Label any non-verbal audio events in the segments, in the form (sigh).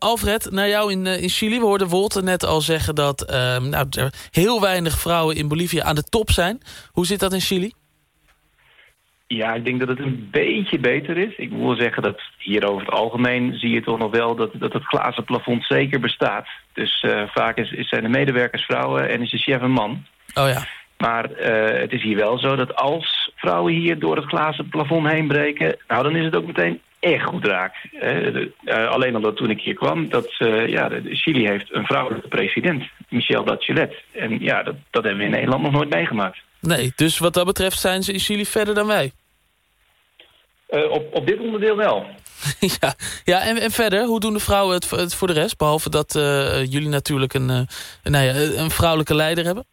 Alfred, naar jou in, in Chili. We hoorden Wolter net al zeggen dat ehm, nou, er heel weinig vrouwen in Bolivia aan de top zijn. Hoe zit dat in Chili? Ja, ik denk dat het een beetje beter is. Ik wil zeggen dat hier over het algemeen zie je toch nog wel dat, dat het glazen plafond zeker bestaat. Dus uh, vaak is, is zijn de medewerkers vrouwen en is de chef een man. Oh ja. Maar uh, het is hier wel zo dat als vrouwen hier door het glazen plafond heen breken... nou, dan is het ook meteen echt goed raak. Uh, alleen al dat toen ik hier kwam, dat ja, de, Chili heeft een vrouwelijke president, Michelle Bachelet. En ja, dat, dat hebben we in Nederland nog nooit meegemaakt. Nee, dus wat dat betreft zijn ze in Chili verder dan wij. Uh, op, op dit onderdeel wel. (laughs) ja, ja en, en verder, hoe doen de vrouwen het, het voor de rest? Behalve dat jullie natuurlijk een, nou ja, een vrouwelijke leider hebben?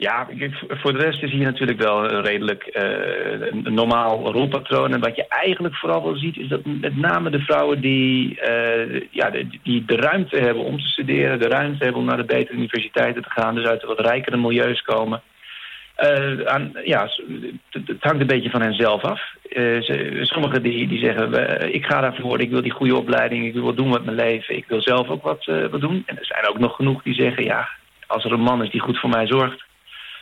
Ja, voor de rest is hier natuurlijk wel een redelijk uh, normaal rolpatroon. En wat je eigenlijk vooral wel ziet is dat met name de vrouwen die, uh, ja, die de ruimte hebben om te studeren... de ruimte hebben om naar de betere universiteiten te gaan... dus uit de wat rijkere milieus komen... Uh, aan, ja, het, hangt een beetje van hen zelf af. sommigen die, die zeggen, ik ga daarvoor, ik wil die goede opleiding... ik wil wat doen met mijn leven, ik wil zelf ook wat, wat doen. En er zijn ook nog genoeg die zeggen, ja, als er een man is die goed voor mij zorgt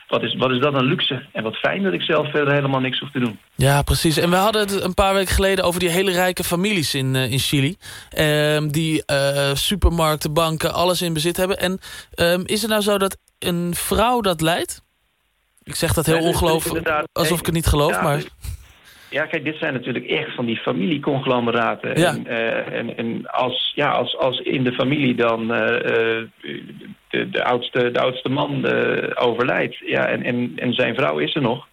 wat is, wat is dat een luxe. En wat fijn dat ik zelf verder helemaal niks hoef te doen. Ja, precies. En we hadden het een paar weken geleden over die hele rijke families in, uh, in Chili. Uh, die uh, supermarkten, banken, alles in bezit hebben. En ehm, is het nou zo dat een vrouw dat leidt? Ik zeg dat heel ongelooflijk, alsof ik het niet geloof, maar... Ja, kijk, dit zijn natuurlijk echt van die familieconglomeraten. En, uh, en, en, als, ja, als, als in de familie dan uh, de, de, oudste, de oudste man uh, overlijdt... Ja, en, en, en zijn vrouw is er nog...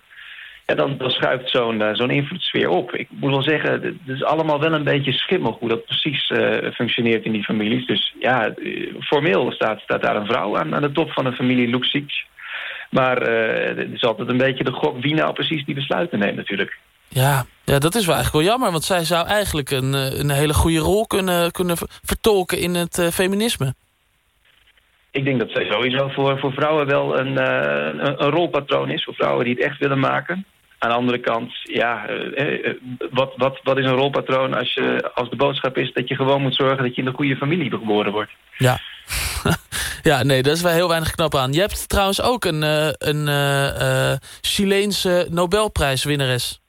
Ja, dan, dan schuift zo'n zo'n invloedssfeer op. Ik moet wel zeggen, het is allemaal wel een beetje schimmig... hoe dat precies functioneert in die families. Dus ja, formeel staat, staat daar een vrouw aan, aan de top van de familie Luxic... Maar het is altijd een beetje de gok wie nou precies die besluiten neemt natuurlijk. Ja, ja, dat is wel eigenlijk wel jammer. Want zij zou eigenlijk een, eh, een hele goede rol kunnen, kunnen vertolken in het uh, feminisme. Ik denk dat zij sowieso voor, voor vrouwen wel een, uh, een, een, rolpatroon is. Voor vrouwen die het echt willen maken. Aan de andere kant, ja, wat, wat, wat is een rolpatroon als, je, als de boodschap is dat je gewoon moet zorgen dat je in een goede familie geboren wordt? Ja. (laughs) ja, nee, daar is wel heel weinig knap aan. Je hebt trouwens ook een, een Chileense Nobelprijswinnares.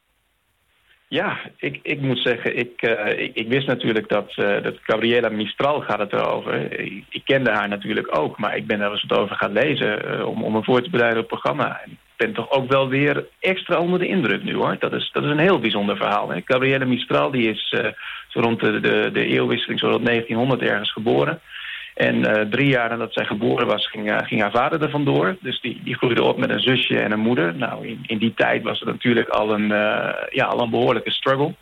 Ja, ik, ik moet zeggen, ik, uh, ik, wist natuurlijk dat, uh, dat Gabriela Mistral gaat het erover. Ik, ik, kende haar natuurlijk ook, maar ik ben er eens wat over gaan lezen uh, om, om me voor te bereiden op het programma. En ik ben toch ook wel weer extra onder de indruk nu hoor. Dat is, dat is een heel bijzonder verhaal. Gabriela Mistral die is zo rond de, de, de eeuwwisseling, zo rond 1900 ergens geboren. En uh, drie jaar nadat zij geboren was, ging, uh, ging haar vader er vandoor. Dus die, die groeide op met een zusje en een moeder. Nou, in, in die tijd was het natuurlijk al een, uh, ja, al een behoorlijke struggle.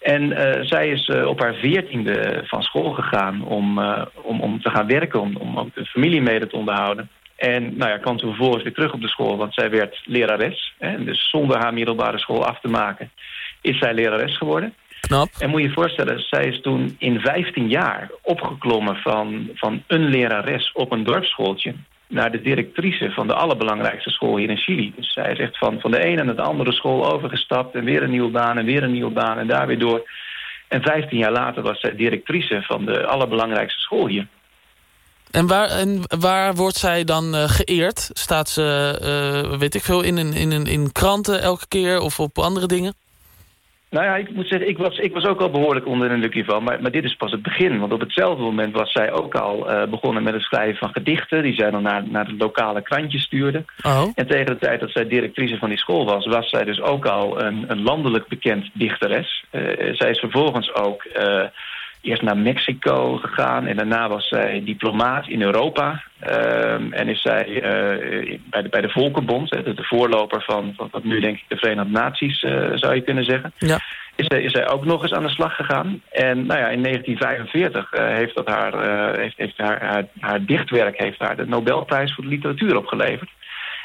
En zij is op haar veertiende van school gegaan om, om, om te gaan werken, om, om ook de familie mede te onderhouden. En nou ja, kwam toen vervolgens weer terug op de school, want zij werd lerares. Hè, dus zonder haar middelbare school af te maken, is zij lerares geworden. Knap. En moet je je voorstellen, zij is toen in 15 jaar opgeklommen van, van een lerares op een dorpsschooltje naar de directrice van de allerbelangrijkste school hier in Chili. Dus zij is echt van, van de ene naar de andere school overgestapt... en weer een nieuwe baan en weer een nieuwe baan en daar weer door. En 15 jaar later was zij directrice van de allerbelangrijkste school hier. En waar, en waar wordt zij dan uh, geëerd? Staat ze, uh, weet ik veel, in, in, in, in kranten elke keer of op andere dingen? Nou ja, ik moet zeggen, ik was, ik was ook al behoorlijk onder de indruk hiervan. Maar, maar dit is pas het begin. Want op hetzelfde moment was zij ook al uh, begonnen met het schrijven van gedichten... die zij dan naar, naar de lokale krantjes stuurde. Oh. En tegen de tijd dat zij directrice van die school was... was zij dus ook al een, een landelijk bekend dichteres. Uh, zij is vervolgens ook... Uh, eerst naar Mexico gegaan en daarna was zij diplomaat in Europa. Uh, en is zij uh, bij, de, bij de Volkenbond, hè, de, de voorloper van, van wat nu denk ik de Verenigde Naties uh, zou je kunnen zeggen. Ja. Is, zij, is zij ook nog eens aan de slag gegaan. En nou ja, in 1945 heeft, dat haar, heeft, heeft haar, haar, haar dichtwerk heeft haar de Nobelprijs voor de literatuur opgeleverd.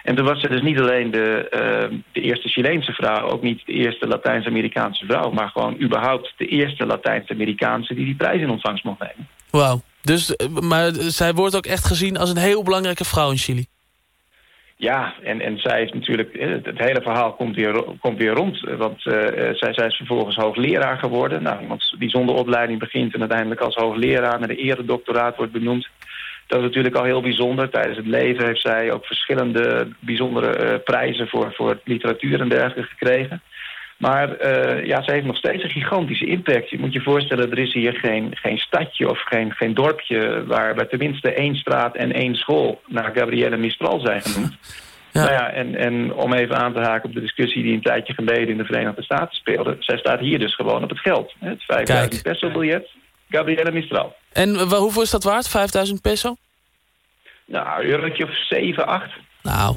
En toen was ze dus niet alleen de, uh, de eerste Chileense vrouw... ook niet de eerste Latijns-Amerikaanse vrouw... maar gewoon überhaupt de eerste Latijns-Amerikaanse... die die prijs in ontvangst mocht nemen. Wauw. Dus, maar zij wordt ook echt gezien als een heel belangrijke vrouw in Chili. Ja, en, en zij heeft natuurlijk, het, het hele verhaal komt weer, komt weer rond. Want uh, zij, zij is vervolgens hoogleraar geworden. Nou, iemand die zonder opleiding begint en uiteindelijk als hoogleraar met een eredoctoraat wordt benoemd. Dat is natuurlijk al heel bijzonder. Tijdens het leven heeft zij ook verschillende bijzondere uh, prijzen voor, voor literatuur en dergelijke gekregen. Maar uh, ja, ze heeft nog steeds een gigantische impact. Je moet je voorstellen, er is hier geen, geen stadje of geen, geen dorpje... waar, waar tenminste één straat en één school naar Gabrielle Mistral zijn genoemd. (laughs) Ja. Nou ja, en, en om even aan te haken op de discussie die een tijdje geleden in de Verenigde Staten speelde. Zij staat hier dus gewoon op het geld. Het 5000 peso biljet, Gabrielle Mistral. En hoeveel is dat waard, 5000 peso? Nou, een eurotje of 7, 8. Nou,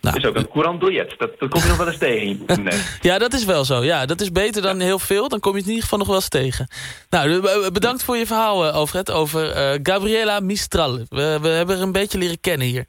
nou, is ook een courant biljet. Dat, dat kom je nog wel eens tegen. Nee. (laughs) ja, dat is wel zo. Ja, dat is beter dan heel veel. Dan kom je het in ieder geval nog wel eens tegen. Nou, bedankt voor je verhaal, Alfred, over uh, Gabriela Mistral. We, we hebben er een beetje leren kennen hier.